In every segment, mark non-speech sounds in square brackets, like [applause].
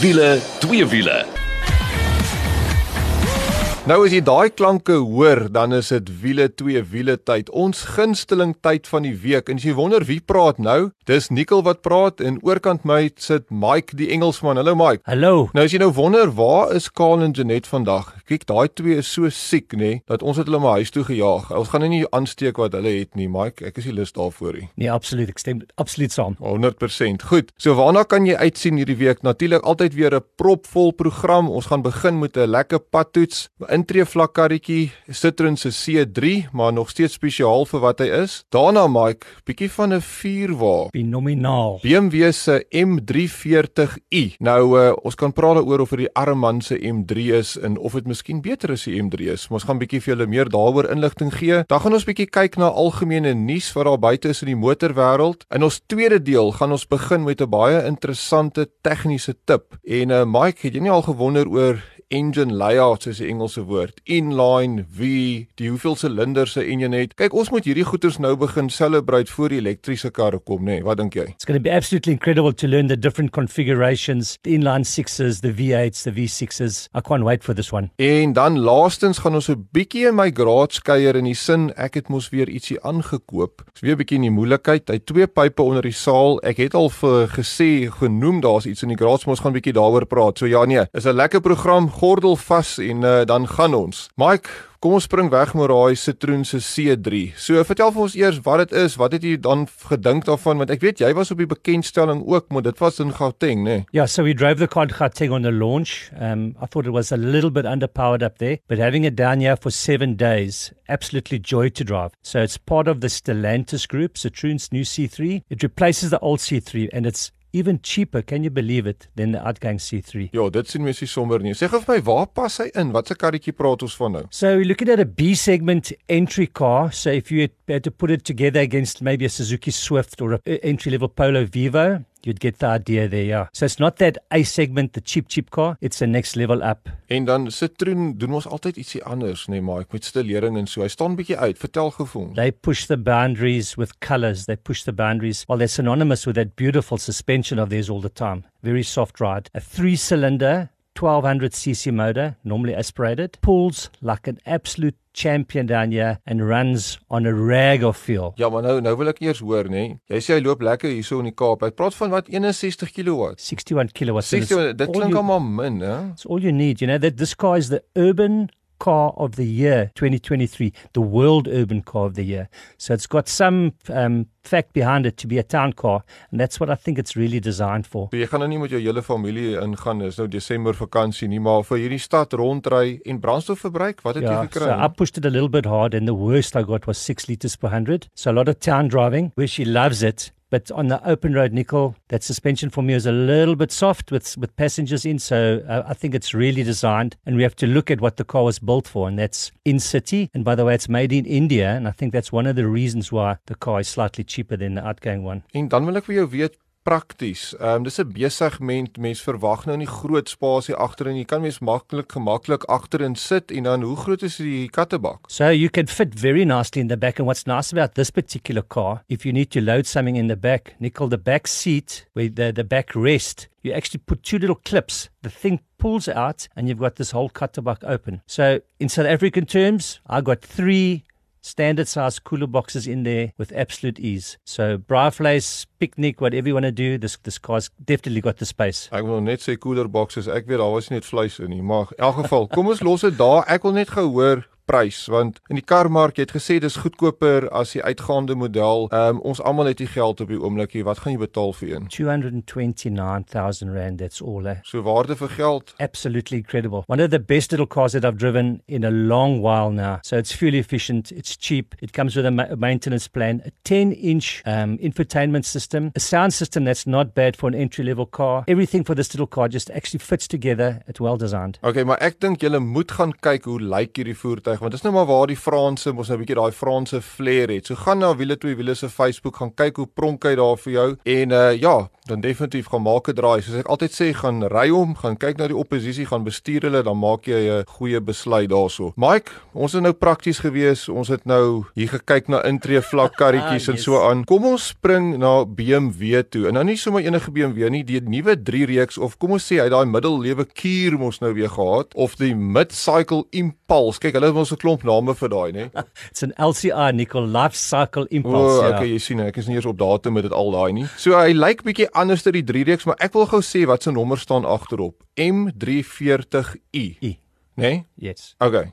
Wiele, twee wiele. Nou as jy daai klanke hoor, dan is dit wiele twee wiele tyd. Ons gunsteling tyd van die week. En as jy wonder wie praat nou, dis Nicole wat praat en oorkant my sit Mike die Engelsman. Hallo Mike. Hallo. Nou as jy nou wonder waar is Karl en Janet vandag? Kyk, daai twee is so siek, nê, nee, dat ons het hulle maar huis toe gejaag. Ons gaan nie aansteek wat hulle het nie, Mike. Ek is nie lus daarvoor nie. Nee, absoluut. Ek stem absoluut saam. 100%. Goed. So waarna kan jy uitsien hierdie week? Natuurlik altyd weer 'n propvol program. Ons gaan begin met 'n lekker padtoets intree vlakkarretjie Citroen se C3, maar nog steeds spesiaal vir wat hy is. Daarna Mike, bietjie van 'n vierwa. Fenomenaal. BMW se M340i. Nou uh, ons kan praat daaroor of dit die arme man se M3 is en of dit miskien beter is die M3 is. Ons gaan bietjie vir julle meer daaroor inligting gee. Dan gaan ons bietjie kyk na algemene nuus wat daar buite is in die motorwêreld. In ons tweede deel gaan ons begin met 'n baie interessante tegniese tip. En uh, Mike, het jy nie al gewonder oor engine layout soos die Engelse woord inline V die hoeveel silinders se enjin het. Kyk ons moet hierdie goeters nou begin celebrate voor die elektriese karre kom nê. Nee, wat dink jy? It's going to be absolutely incredible to learn the different configurations. The inline 6s the V8s the V6s I can't wait for this one. En dan laastens gaan ons 'n bietjie in my garage kuier in die sin ek het mos weer ietsie aangekoop. Is weer 'n bietjie in die moeilikheid. Hy twee pype onder die saal. Ek het al vir gesê genoem daar's iets in die garage ons gaan bietjie daaroor praat. So ja nee is 'n lekker program gordel vas en uh, dan gaan ons. Mike, kom ons spring weg met daai Citroen se C3. So vertel vir ons eers wat dit is, wat het jy dan gedink daarvan want ek weet jy was op die bekendstelling ook, maar dit was in Gauteng, né? Nee? Yeah, so we drove the car to Gauteng on the launch. Um I thought it was a little bit underpowered up there, but having it down here for 7 days, absolutely joy to drive. So it's part of the Stellantis group, Citroen's new C3. It replaces the old C3 and it's even cheaper, can you believe it, than the outgoing C3. Ja, dit sien mens nie sommer nie. Sê gou vir my, waar pas hy in? Watse karretjie praat ons van nou? So we're looking at a B segment entry car. So if you had to put it together against maybe a Suzuki Swift or a entry level Polo Vivo, You'd get the idea there, yeah. So it's not that A segment, the cheap cheap car, it's a next level up. En dan Citroen doen ons altyd ietsie anders, nê, nee, maar met stilering en so. Hy staan bietjie uit. Vertel gou vir ons. They push the boundaries with colors. They push the boundaries. Well, they're synonymous with that beautiful suspension of theirs all the time. Very soft ride. A three-cylinder 1200 cc motor, normally aspirated, pulls like an absolute champion down here and runs on a rag of fuel. Ja, maar nou nou wil ek eers hoor nê. Jy sê hy loop lekker hierso in die Kaap. Hy praat van wat 61 kW. 61 kW. 61 dit klink almal min, hè? It's all you need, you know. That this car is the urban car of the year 2023 the world urban car of the year. So it's got some um, fact behind it to be a town car and that's what i think it's really designed for. So jy gaan nou nie met jou hele familie ingaan is nou desember vakansie nie maar vir hierdie stad rondry en brandstofverbruik wat het yeah, jy gekry? so i pushed it a little bit hard and the worst i got was 6 liters per 100 so a lot of town driving where she loves it but on the open road nickel that suspension for me is a little bit soft with with passengers in. So uh, i think it's really designed and we have to look at what the car was built for. And that's in city. And by the way it's made in india. And i think that's one of the reasons why the car is slightly cheaper than the outgoing one. En dan wil ek vir jou weet prakties. Ehm um, dis 'n besigment. Mens verwag nou nie groot spasie agterin. Jy kan mens maklik gemaklik agterin sit en dan hoe groot is die kattebak? So you can fit very nicely in the back and what's nice about this particular car, if you need to load something in the back, nickel the back seat where the the back rest, you actually put two little clips. The thing pulls out and you've got this whole cutterbuck open. So in South African terms, I got 3 standard size cooler boxes in there with absolute ease. So braaivleis, picnic, whatever you want to do, this this car's definitely got the space. Ek wil net sê cooler boxes. Ek weet daar was nie net vleis in nie, maar in elk geval, kom ons los dit daar. Ek wil net gehoor prys want in die karmark jy het gesê dis goedkoper as die uitgaande model. Ehm um, ons almal het nie geld op die oomblik nie. Wat gaan jy betaal vir een? 229,000 rand that's all. Eh? So waarde vir geld. Absolutely incredible. One of the best little cars that I've driven in a long while now. So it's fuel efficient, it's cheap, it comes with a, ma- maintenance plan, a 10-inch um, infotainment system, a sound system that's not bad for an entry-level car. Everything for this little car just actually fits together. It's well designed. Okay, maar ek dink julle moet gaan kyk hoe lyk hierdie voertuig want dis nou maar waar die Franse mos nou 'n bietjie daai Franse flair het. So gaan na wiele twee wiele se Facebook gaan kyk hoe pronk hy daar vir jou en uh ja, dan definitief gaan maak 'n draai. Soos ek altyd sê, gaan ry hom, gaan kyk na die oppositie, gaan bestuur hulle, dan maak jy 'n goeie besluit daarso. Mike, ons is nou prakties gewees. Ons het nou hier gekyk na intree vlak karretjies [laughs] ah, yes. en so aan. Kom ons spring na BMW toe. En nou nie sommer enige BMW nie, die nuwe 3 reeks of kom ons sê hy daai middellewe kuur mos nou weer gehad of die mid-cycle Impulse. Kyk, hulle het 'n klomp name vir daai, nê? [laughs] It's an LCR Nicol Life Cycle Impulse. O, okay, ja. jy sien, ek is nie eers op datum met dit al daai nie. So hy lyk bietjie anders ter die 3 reeks, maar ek wil gou sê wat se nommer staan agterop. M340i. I. Nee? Yes. Okay.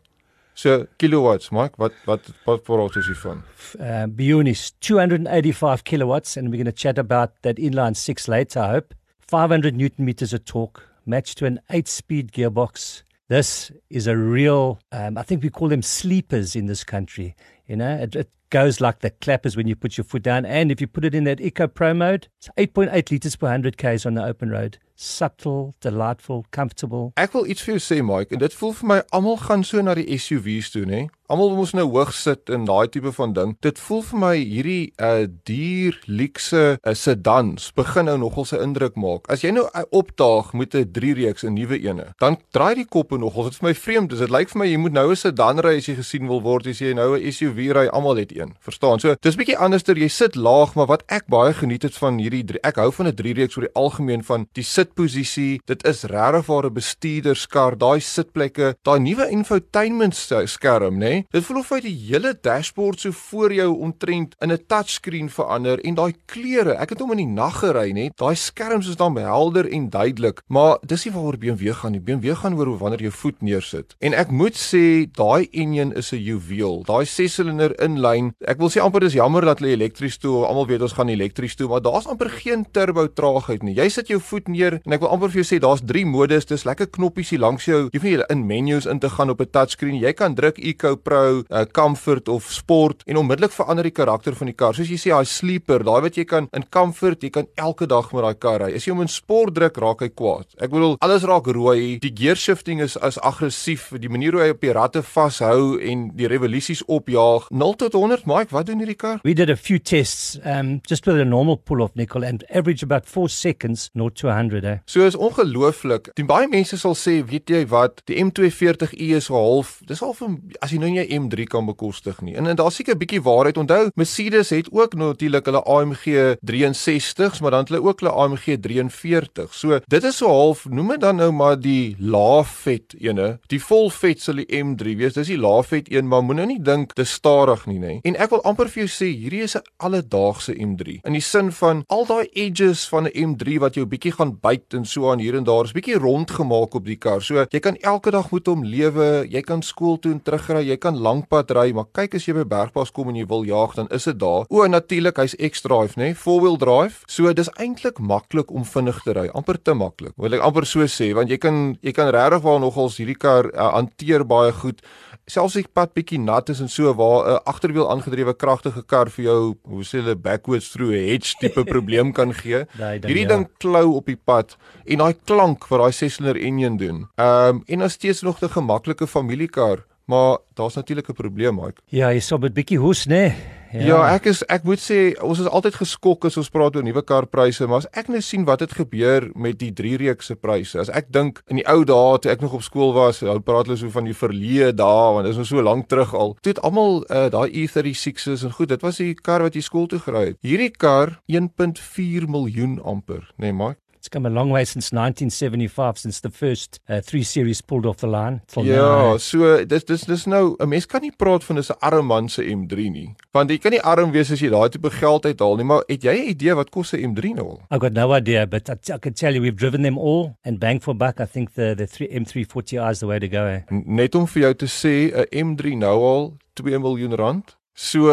So kilowatts, Mike, wat wat wat vooral is hiervan? Uh, Bionis 285 kilowatts and we're going to chat about that inline 6 later I hope. 500 newton meters of torque matched to an 8-speed gearbox. This is a real um, I think we call them sleepers in this country. You know, it, it goes like the clappers when you put your foot down. And if you put it in that Eco Pro mode, it's 8.8 litres per 100 k's on the open road. Subtle, delightful, comfortable. Ek wil iets vir jou sê, Mike, en dit voel vir my almal gaan so na die SUV's toe, nê? Almal moet nou hoog sit in daai tipe van ding. Dit voel vir my hierdie uh, duur luukse uh, sedans begin nou nogal sy indruk maak. As jy nou uh, opdaag met 'n 3 reeks 'n nuwe ene, dan draai die koppe nogal. Dit vir my vreemd. Dit lyk vir my jy moet nou 'n sedan ry as jy gesien wil word as jy nou 'n SUV ry. Almal het een. Verstaan? So, dis bietjie anderster. Jy sit laag, maar wat ek baie geniet het van hierdie 3, ek hou van 'n 3 reeks oor die algemeen van die sitposisie. Dit is regtig 'n bestuurderskar, daai sitplekke, daai nuwe infotainment skerm, nê? Nee? Dit voel of hy die hele dashboard so voor jou ontrent in 'n touchscreen verander en daai kleure, ek het hom in die nag gery net. Daai skerms is dan helder en duidelik, maar dis nie waaroor BMW gaan nie. BMW gaan oor wanneer jy voet neersit. En ek moet sê, daai engine is 'n juweel. Daai 6-silinder inlyn. Ek wil sê amper dis jammer dat hulle elektries toe, almal weet ons gaan elektries toe, maar daar's amper geen turbo traagheid nie. Jy sit jou voet neer en ek wil amper vir jou sê daar's 3 modus. Dis lekker knoppies hier langs jou. Jy hoef nie in menus in te gaan op 'n touchscreen. Jy kan druk Eco Pro, uh, comfort of sport en onmiddellik verander die karakter van die kar. Soos jy sê, daai sleeper, daai wat jy kan in comfort, jy kan elke dag met daai kar ry. As jy hom in sport druk, raak hy kwaad. Ek bedoel, alles raak rooi. Die gear shifting is as aggressief. Die manier hoe hy op die ratte vashou en die revolusies opjaag. 0 tot 100, Mike, wat doen hierdie kar? We did a few tests um just with a normal pull off nickel and average about 4 seconds 0 to 100. Eh? So is ongelooflik. Baie mense sal sê, weet jy wat, die M240i is half, dis half as jy nou nie 'n M3 kan bekostig nie. En en daar's seker 'n bietjie waarheid. Onthou, Mercedes het ook natuurlik hulle AMG 63s, maar dan het hulle ook hulle AMG 43. So dit is so half, noem dit dan nou maar die laafvet ene. Die volvet sal die M3 wees. Dis die laafvet een, maar moenie nou dink dis stadig nie, nê. En ek wil amper vir jou sê, hierdie is 'n alledaagse M3. In die sin van al daai edges van 'n M3 wat jou bietjie gaan byt en so aan hier en daar, is bietjie rond gemaak op die kar. So jy kan elke dag met hom lewe, jy kan skool toe en terugry, jy kan lank pad ry, maar kyk as jy by Bergpas kom en jy wil jaag, dan is dit daar. O, natuurlik, hy's X-drive, nê? Four-wheel drive. So dis eintlik maklik om vinnig te ry, amper te maklik. Wil ek amper so sê, want jy kan jy kan regtig waar nogals hierdie kar uh, hanteer baie goed selfs as die pad bietjie nat is en so waar 'n uh, agterwiel aangedrewe kragtige kar vir jou hoe sê hulle backwards through a hedge tipe [laughs] probleem kan gee. [laughs] Hierdie ja. ding klou op die pad en daai klank wat daai 6-silinder engine doen. Ehm um, en as steeds nog 'n gemaklike familiekar Maar daar's natuurlik 'n probleem, Mike. Ja, jy sou met bietjie hoes, né? Nee. Ja. ja, ek is ek moet sê ons is altyd geskok as ons praat oor nuwe karpryse, maar as ek nou sien wat het gebeur met die 3 reekse pryse. As ek dink in die ou dae toe ek nog op skool was, ou praat hulle so van die verleë dae, want dit is nou so lank terug al. Toe het almal uh, daai E36's en goed, dit was die kar wat jy skool toe gery het. Hierdie kar 1.4 miljoen amper, né, nee, Mike? It's come a long way since 1975 since the first uh, 3 series pulled off the line. Ja, now. so dis dis dis nou 'n mens kan nie praat van 'n arm man se M3 nie. Want jy kan nie arm wees as jy daai tipe geld uithaal nie, maar het jy 'n idee wat kos 'n M3 nou? I've got no idea, but I, I can tell you we've driven them all and bang for buck I think the the 3 M340i is the way to go. Eh? Net om vir jou te sê 'n M3 nou al 2 miljoen rand. So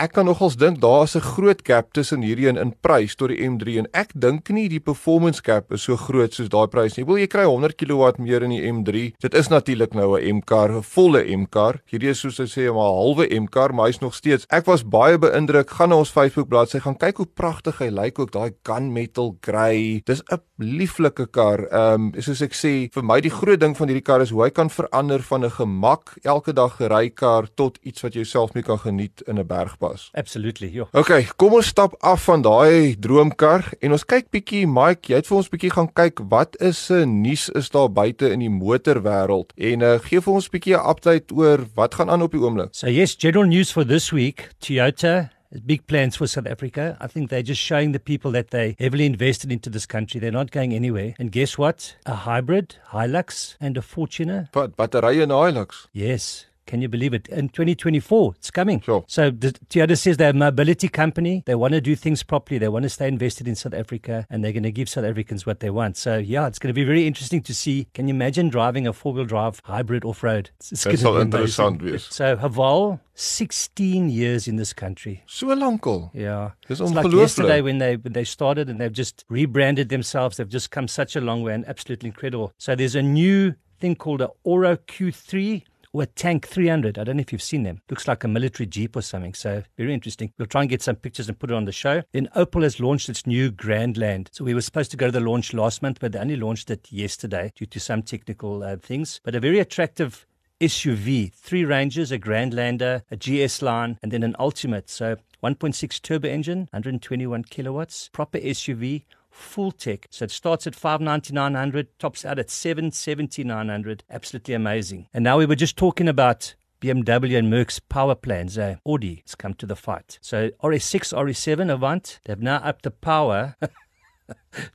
ek kan nogals dink daar is 'n groot gap tussen hierdie een in prys tot die M3 en ek dink nie die performance gap is so groot soos daai prys nie. Ek wil jy kry 100 kW meer in die M3. Dit is natuurlik nou 'n M-kar, 'n volle M-kar. Hierdie is soos hy sê 'n halwe M-kar, maar hy's nog steeds. Ek was baie beïndruk. Gaan na ons Facebook bladsy gaan kyk hoe pragtig hy lyk ook daai gunmetal grey. Dis 'n lieflike kar. Ehm um, soos ek sê, vir my die groot ding van hierdie kar is hoe hy kan verander van 'n gemak elke dag gery kar tot iets wat jy self mee kan geniet in 'n bergpas. Absolutely. Ja. Okay, kom ons stap af van daai droomkar en ons kyk bietjie Mike, jy het vir ons bietjie gaan kyk wat is uh, nuus is daar buite in die motorwêreld en uh, gee vir ons bietjie 'n update oor wat gaan aan op die oomblik. So yes, general news for this week, Toyota big plans for South Africa. I think they're just showing the people that they heavily invested into this country. They're not going anywhere. And guess what? A hybrid, Hilux, and a Fortuner. But batterye en Hilux. Yes. Can you believe it? In 2024, it's coming. Sure. So the, Toyota says they're a mobility company. They want to do things properly. They want to stay invested in South Africa, and they're going to give South Africans what they want. So yeah, it's going to be very interesting to see. Can you imagine driving a four-wheel drive hybrid off-road? It's, it's going to be amazing. So Haval, 16 years in this country. So lankal. Yeah. Dis it's like yesterday when they when they started and they've just rebranded themselves. They've just come such a long way and absolutely incredible. So there's a new thing called a Oro Q3 or a Tank 300. I don't know if you've seen them. Looks like a military Jeep or something. So very interesting. We'll try and get some pictures and put it on the show. Then Opel has launched its new Grandland. So we were supposed to go to the launch last month, but they only launched it yesterday due to some technical uh, things. But a very attractive SUV, three ranges, a Grandlander, a GS line, and then an Ultimate. So 1.6 turbo engine, 121 kilowatts, proper SUV, full tech. So it starts at 59900, tops out at 77900. Absolutely amazing. And now we were just talking about BMW and Merck's power plans. Uh, Audi has come to the fight. So RS6, RS7 Avant, they've now upped the power [laughs]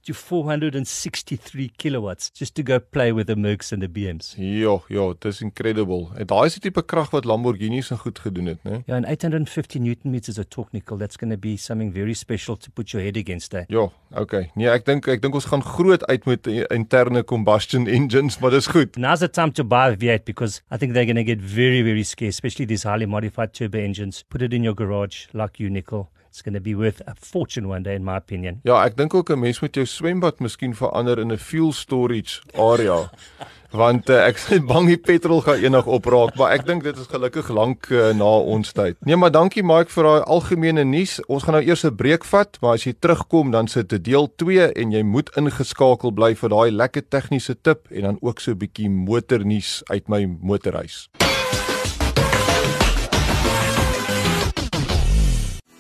to 463 kilowatts just to go play with the Mercs and the BMs. Ja, ja, dis incredible. En daai is die tipe krag wat Lamborghinis en goed gedoen het, né? Ja, en 850 newton meters of torque nickel, that's going to be something very special to put your head against that. Ja, okay. Nee, ek dink ek dink ons gaan groot uit met interne combustion [laughs] engines, maar dis goed. Now's the time to buy a V8 because I think they're going to get very very scarce, especially these highly modified turbo engines. Put it in your garage like you nickel. It's going to be worth a fortune one day in my opinion. Ja, ek dink ook 'n mens moet jou swembad miskien verander in 'n fuel storage area. [laughs] Want uh, ek is bang die petrol gaan eendag opraak, maar ek dink dit is gelukkig lank uh, na ons tyd. Nee, maar dankie Mike vir daai algemene nuus. Ons gaan nou eers 'n breek vat, maar as jy terugkom dan sit dit deel 2 en jy moet ingeskakel bly vir daai lekker tegniese tip en dan ook so 'n bietjie motornuus uit my motorhuis.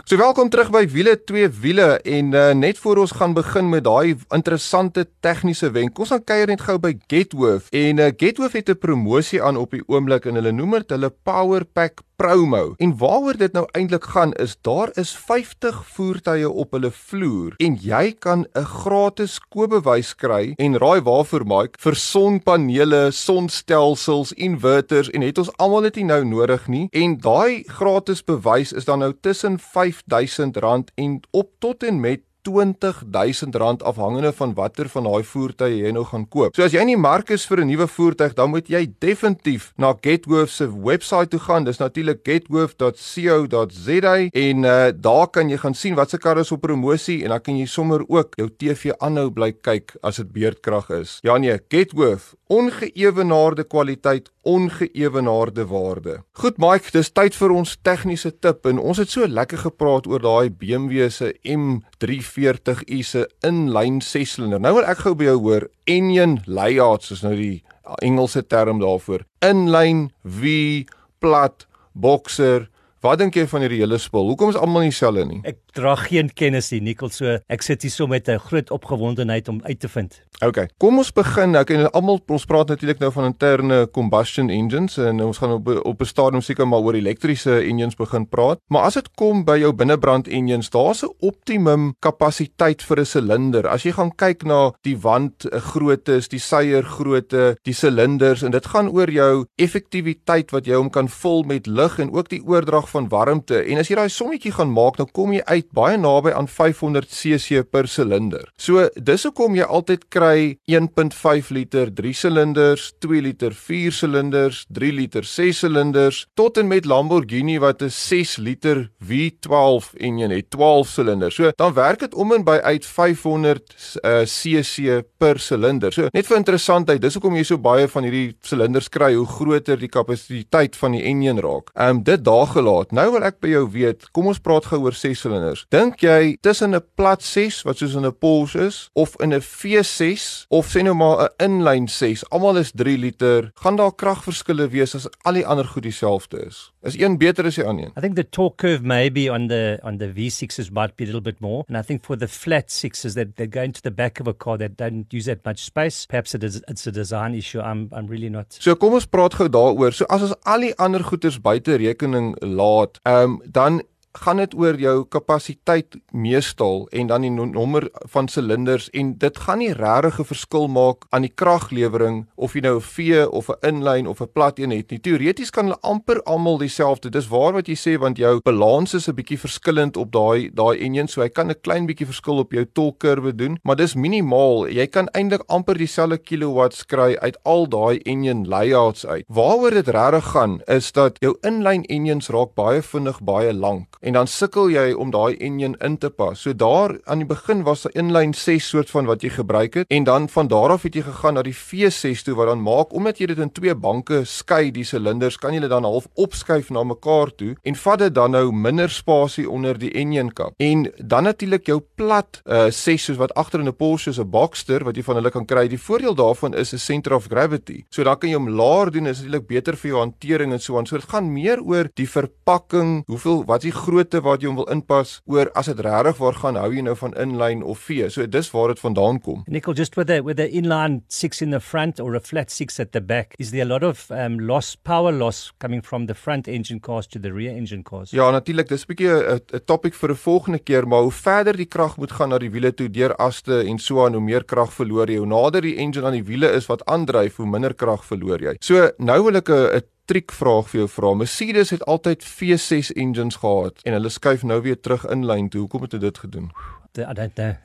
So welkom terug by wiele twee wiele en uh, net voor ons gaan begin met daai interessante tegniese wenk. Ons gaan kuier net gou by Getworth en uh, Getworth het 'n promosie aan op die oomblik en hulle noem dit hulle Power Pack promo. En waaroor dit nou eintlik gaan is daar is 50 voertuie op hulle vloer en jy kan 'n gratis koopbewys kry en raai waarvoor Mike vir sonpanele, sonstelsels, inverters en het ons almal dit nie nou nodig nie. En daai gratis bewys is dan nou tussen R5000 en op tot en met R20000 afhangende van watter van daai voertuie jy nou gaan koop. So as jy in die mark is vir 'n nuwe voertuig, dan moet jy definitief na Getworth se webwerf toe gaan. Dis natuurlik getworth.co.za en uh, daar kan jy gaan sien wat se karre is op promosie en dan kan jy sommer ook jou TV aanhou bly kyk as dit beerdkrag is. Ja nee, Getworth, ongeëwenaarde kwaliteit, ongeëwenaarde waarde. Goed Mike, dis tyd vir ons tegniese tip en ons het so lekker gepraat oor daai BMW se M3 40i se inlyn 6-silinder. Nou wil ek gou by jou hoor, engine layouts is nou die Engelse term daarvoor. Inlyn, V, plat, boxer, Wat dink jy van hierdie hele spul? Hoekom is almal nie dieselfde nie? Ek dra geen kennis nie, Nicole, so ek sit hier so met 'n groot opgewondenheid om uit te vind. Okay. Kom ons begin. Ek en almal ons praat natuurlik nou van interne combustion engines en ons gaan op op 'n stadium seker maar oor elektriese engines begin praat. Maar as dit kom by jou binnebrand engines, daar's 'n optimum kapasiteit vir 'n silinder. As jy gaan kyk na die wand groottes, die seier grootte, die silinders en dit gaan oor jou effektiwiteit wat jy hom kan vul met lug en ook die oordrag van warmte. En as jy daai sommetjie gaan maak, dan kom jy uit baie naby aan 500 cc per silinder. So dis hoekom jy altyd kry 1.5 liter 3 silinders, 2 liter 4 silinders, 3 liter 6 silinders tot en met Lamborghini wat 'n 6 liter V12 enjin het, 12 silinders. So dan werk dit om en by uit 500 uh, cc per silinder. So net vir interessantheid, dis hoekom jy so baie van hierdie silinders kry hoe groter die kapasiteit van die enjin raak. Ehm um, dit daar gelaat. Nou wil ek by jou weet, kom ons praat gou oor 6 silinders. Dink jy tussen 'n plat 6 wat soos in 'n Porsche is of in 'n V6 of sê nou maar 'n inlyn 6, almal is 3 liter, gaan daar kragverskille wees as al die ander goed dieselfde is? Is een beter as die ander een? I think the torque curve maybe on the on the V6s might be a little bit more, and I think for the flat sixes that that go into the back of a car that don't use that much space, perhaps it is, it's a design issue. I'm I'm really not. So kom ons praat gou daaroor. So as ons al die ander goeders buite rekening laat, ehm um, dan gaan dit oor jou kapasiteit meestal en dan die nommer van silinders en dit gaan nie regtig 'n verskil maak aan die kraglewering of jy nou 'n V of 'n inlyn of 'n plat een het nie. Teoreties kan hulle amper almal dieselfde. Dis waar wat jy sê want jou balans is 'n bietjie verskillend op daai daai enjin, so hy kan 'n klein bietjie verskil op jou tolkurwe doen, maar dis minimaal. Jy kan eintlik amper dieselfde kilowatts kry uit al daai enjin layouts uit. Waaroor dit regtig gaan is dat jou inlyn enjins raak baie vinnig baie lank en dan sukkel jy om daai enjin in te pas. So daar aan die begin was 'n inlyn 6 soort van wat jy gebruik het en dan van daar af het jy gegaan na die V6 toe wat dan maak omdat jy dit in twee banke skei die silinders kan jy dit dan half opskuif na mekaar toe en vat dit dan nou minder spasie onder die enjin kap. En dan natuurlik jou plat uh 6 soos wat agter in 'n Porsche 'n Boxster wat jy van hulle kan kry. Die voordeel daarvan is 'n center of gravity. So dan kan jy hom laer doen is natuurlik beter vir jou hantering en so aan. So dit gaan meer oor die verpakking, hoeveel wat is die grootte wat jy hom wil inpas oor as dit regtig waar gaan hou jy nou van inlyn of V. So dis waar dit vandaan kom. Nickel just with the with the inline 6 in the front or a flat 6 at the back is there a lot of um loss power loss coming from the front engine cars to the rear engine cars. Ja, natuurlik, dis 'n bietjie 'n topic vir 'n volgende keer, maar hoe verder die krag moet gaan na die wiele toe deur aste en so aan hoe meer krag verloor jy. Hoe nader die engine aan die wiele is wat aandryf, hoe minder krag verloor jy. So nou wil ek 'n triekvraag vir jou vra. Mercedes het altyd V6 engines gehad en hulle skuif nou weer terug in lyn toe. Hoekom het hulle dit gedoen? I don't know.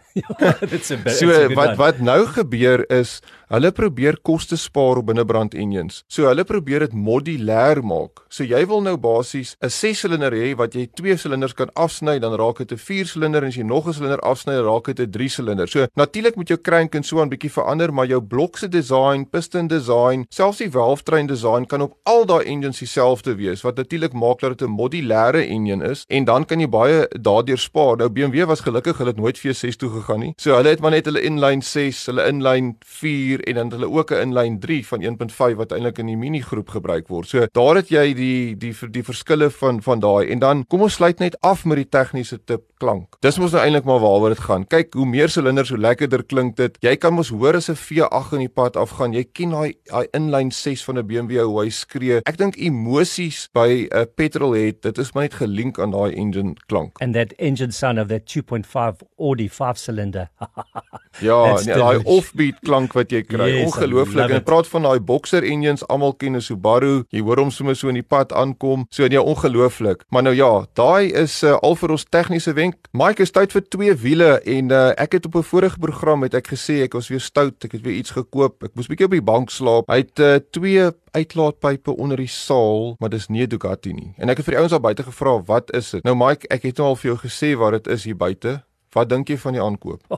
Dit's 'n So wat wat nou gebeur is hulle probeer koste spaar op binnebrand engines. So hulle probeer dit modulêr maak. So jy wil nou basies 'n 6-silinder hê wat jy twee silinders kan afsny, dan raak dit 'n 4-silinder en as jy nog 'n silinder afsny, raak dit 'n 3-silinder. So natuurlik moet jou crank en so 'n bietjie verander, maar jou blok se design, piston design, selfs die valvetrein design kan op al daai engines dieselfde wees wat natuurlik maak dat dit 'n modulêre engine is en dan kan jy baie daardeur spaar. Nou BMW was gelukkig hulle het nooit V6 toe gegaan nie. So hulle het maar net hulle inline 6, hulle inline 4 en dan hulle ook 'n inline 3 van 1.5 wat eintlik in die mini groep gebruik word. So daar het jy die die die, die verskille van van daai en dan kom ons sluit net af met die tegniese tip klank. Dis mos nou eintlik maar waaroor dit gaan. Kyk, hoe meer silinders, hoe lekkerder klink dit. Jy kan mos hoor as 'n V8 in die pad afgaan. Jy ken daai daai inline 6 van 'n BMW hoe hy skree. Ek dink emosies by 'n petrolhead, dit is maar net gelink aan daai engine klank. And that engine sound of that 2.5 Audi 5 cylinder. [laughs] ja, nee, daai offbeat klank wat jy kry. Yes, Ongelooflik. En praat van daai boxer engines, almal ken 'n Subaru. Jy hoor hom sommer so in die pad aankom. So nee, ongelooflik. Maar nou ja, daai is uh, al vir ons tegniese wenk. Mike is tyd vir twee wiele en uh, ek het op 'n vorige program het ek gesê ek was weer stout. Ek het weer iets gekoop. Ek moes bietjie op die bank slaap. Hy het uh, twee uitlaatpype onder die saal, maar dis nie 'n Ducati nie. En ek het vir die ouens daar buite gevra, "Wat is dit?" Nou Mike, ek het nou al vir jou gesê wat dit is hier buite. Wat dink jy van die aankoop? [laughs]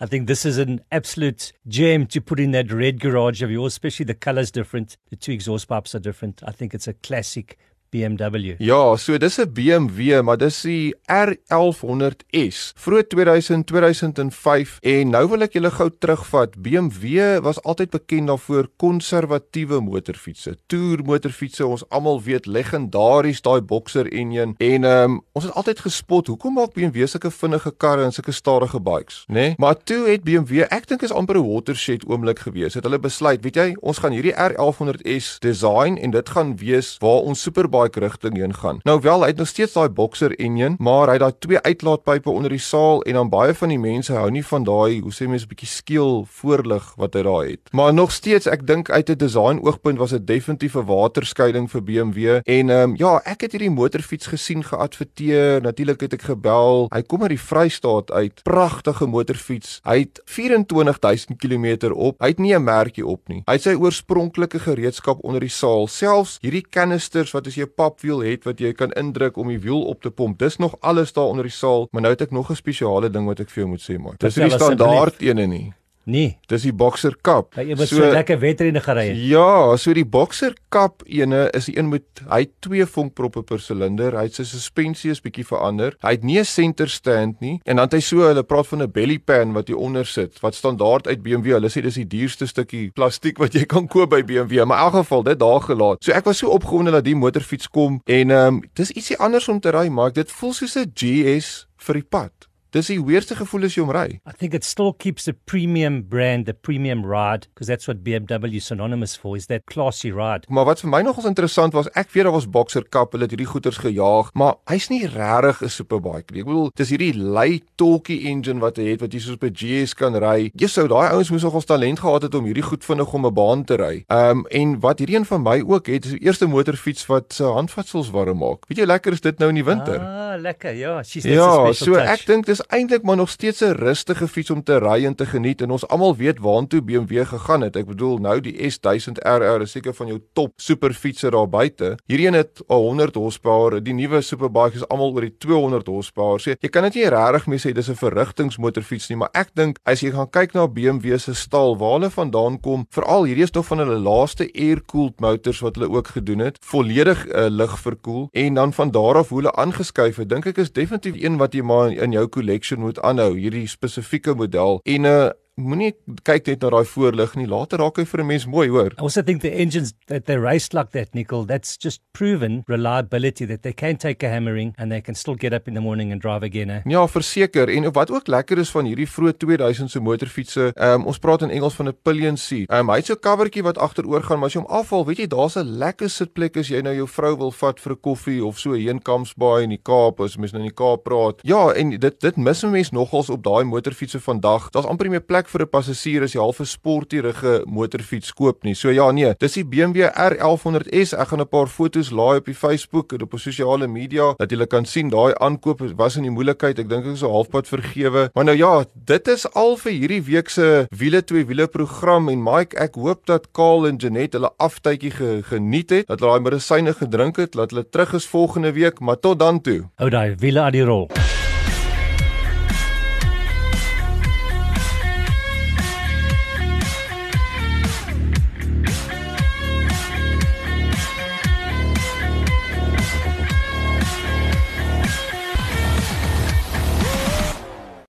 I think this is an absolute gem to put in that red garage of yours, especially the colors different. The two exhaust pipes are different. I think it's a classic BMW. Ja, so dis 'n BMW, maar dis die R1100S. Vroeg 2000, 2005 en nou wil ek julle gou terugvat. BMW was altyd bekend daarvoor konservatiewe motorfietsse. Toer motorfietsse, ons almal weet legendaries daai Boxer enjin en um, ons het altyd gespot, hoekom maak BMW sulke vinnige karre en sulke stadige bikes, né? Nee? Maar toe het BMW, ek dink is amper 'n watershed oomblik gewees. Het hulle besluit, weet jy, ons gaan hierdie R1100S design en dit gaan wees waar ons superbike rigting heen gaan. Nou wel, hy het nog steeds daai Boxer enjin, maar hy het daai twee uitlaatpype onder die saal en dan baie van die mense hou nie van daai, hoe sê mense, 'n bietjie skeel voorlig wat hy daar het. Maar nog steeds, ek dink uit 'n design oogpunt was dit definitief 'n waterskeiding vir BMW en ehm um, ja, ek het hierdie motorfiets gesien geadverteer. Natuurlik het ek gebel. Hy kom uit die Vrystaat uit. Pragtige motorfiets. Hy het 24000 km op. Hy het nie 'n merkie op nie. Hy het sy oorspronklike gereedskap onder die saal. Selfs hierdie kanisters wat as jy 'n papwiel het wat jy kan indruk om die wiel op te pomp. Dis nog alles daar onder die saal, maar nou het ek nog 'n spesiale ding wat ek vir jou moet sê, man. Dis nie standaard ene nie. Nee. Dis die Boxer Cup. Hy het so, so lekker wedrenne gery. Ja, so die Boxer Cup ene is die een met hy het twee vonkproppe per silinder. Hy het sy suspensie is bietjie verander. Hy het nie 'n center stand nie en dan het hy so hulle praat van 'n belly pan wat hier onder sit wat standaard uit BMW. Hulle sê dis die duurste stukkie plastiek wat jy kan koop by BMW, maar in elk geval dit daar gelaat. So ek was so opgewonde dat die motorfiets kom en ehm um, dis ietsie anders om te ry, maar dit voel soos 'n GS vir die pad. Dis die weerste gevoel as jy hom ry. I think it still keeps the premium brand, the premium ride, because that's what BMW is synonymous for, is that classy ride. Maar wat vir my nogals interessant was, ek weet daar was Boxer Cup, hulle het hierdie goeters gejaag, maar hy's nie regtig 'n superbike nie. Ek bedoel, dis hierdie lei talkie engine wat hy het wat jy soos by GS kan ry. Jy sou daai ouens moes nogals talent gehad het om hierdie goed vinnig om 'n baan te ry. Ehm um, en wat hierdie een van my ook het, is die eerste motorfiets wat se handvatsels warm maak. Weet jy lekker is dit nou in die winter. Ah, lekker. Ja, she's Ja, so touch. ek dink dis eintlik maar nog steeds 'n rustige fiets om te ry en te geniet en ons almal weet waartoe BMW gegaan het. Ek bedoel nou die S1000 RR is seker van jou top superfietser daar buite. Hierdie een het 100 horsepower. Die nuwe superbike is almal oor die 200 horsepower. So jy kan dit nie regtig mee sê dis 'n verrigtingsmotorfiets nie, maar ek dink as jy gaan kyk na BMW se stal waar hulle vandaan kom, veral hierdie is tog van hulle laaste air-cooled motors wat hulle ook gedoen het, volledig uh, lig verkoel en dan van daar af hoe hulle aangeskuif het, dink ek is definitief een wat jy maar in jou collection moet aanhou. Hierdie spesifieke model en 'n uh, moenie kyk net na daai voorlig nie. Later raak hy vir 'n mens mooi, hoor. I also think the engines that they race like that, Nickel, that's just proven reliability that they can take a hammering and they can still get up in the morning and drive again. Eh? Ja, verseker. En wat ook lekker is van hierdie vroeë 2000 se motorfietsse, um, ons praat in Engels van 'n pillion seat. Um, hy het so 'n covertjie wat agteroor gaan, maar as jy hom afval, weet jy, daar's 'n lekker sitplek as jy nou jou vrou wil vat vir 'n koffie of so heen Kampsbaai in die Kaap, as mens nou in die Kaap praat. Ja, en dit dit mis 'n mens nogals op daai motorfietsse vandag. Daar's amper nie meer plek plek vir 'n passasier as jy half 'n sportierige motorfiets koop nie. So ja, nee, dis die BMW R1100S. Ek gaan 'n paar foto's laai op die Facebook en op die sosiale media dat julle kan sien daai aankoop was in die moeilikheid. Ek dink ek is so halfpad vergewe. Maar nou ja, dit is al vir hierdie week se wiele twee wiele program en Mike, ek hoop dat Kaal en Janet hulle aftydjie ge geniet het, dat hulle daai medisyne gedrink het, dat hulle terug is volgende week, maar tot dan toe. Hou daai wiele aan die rol.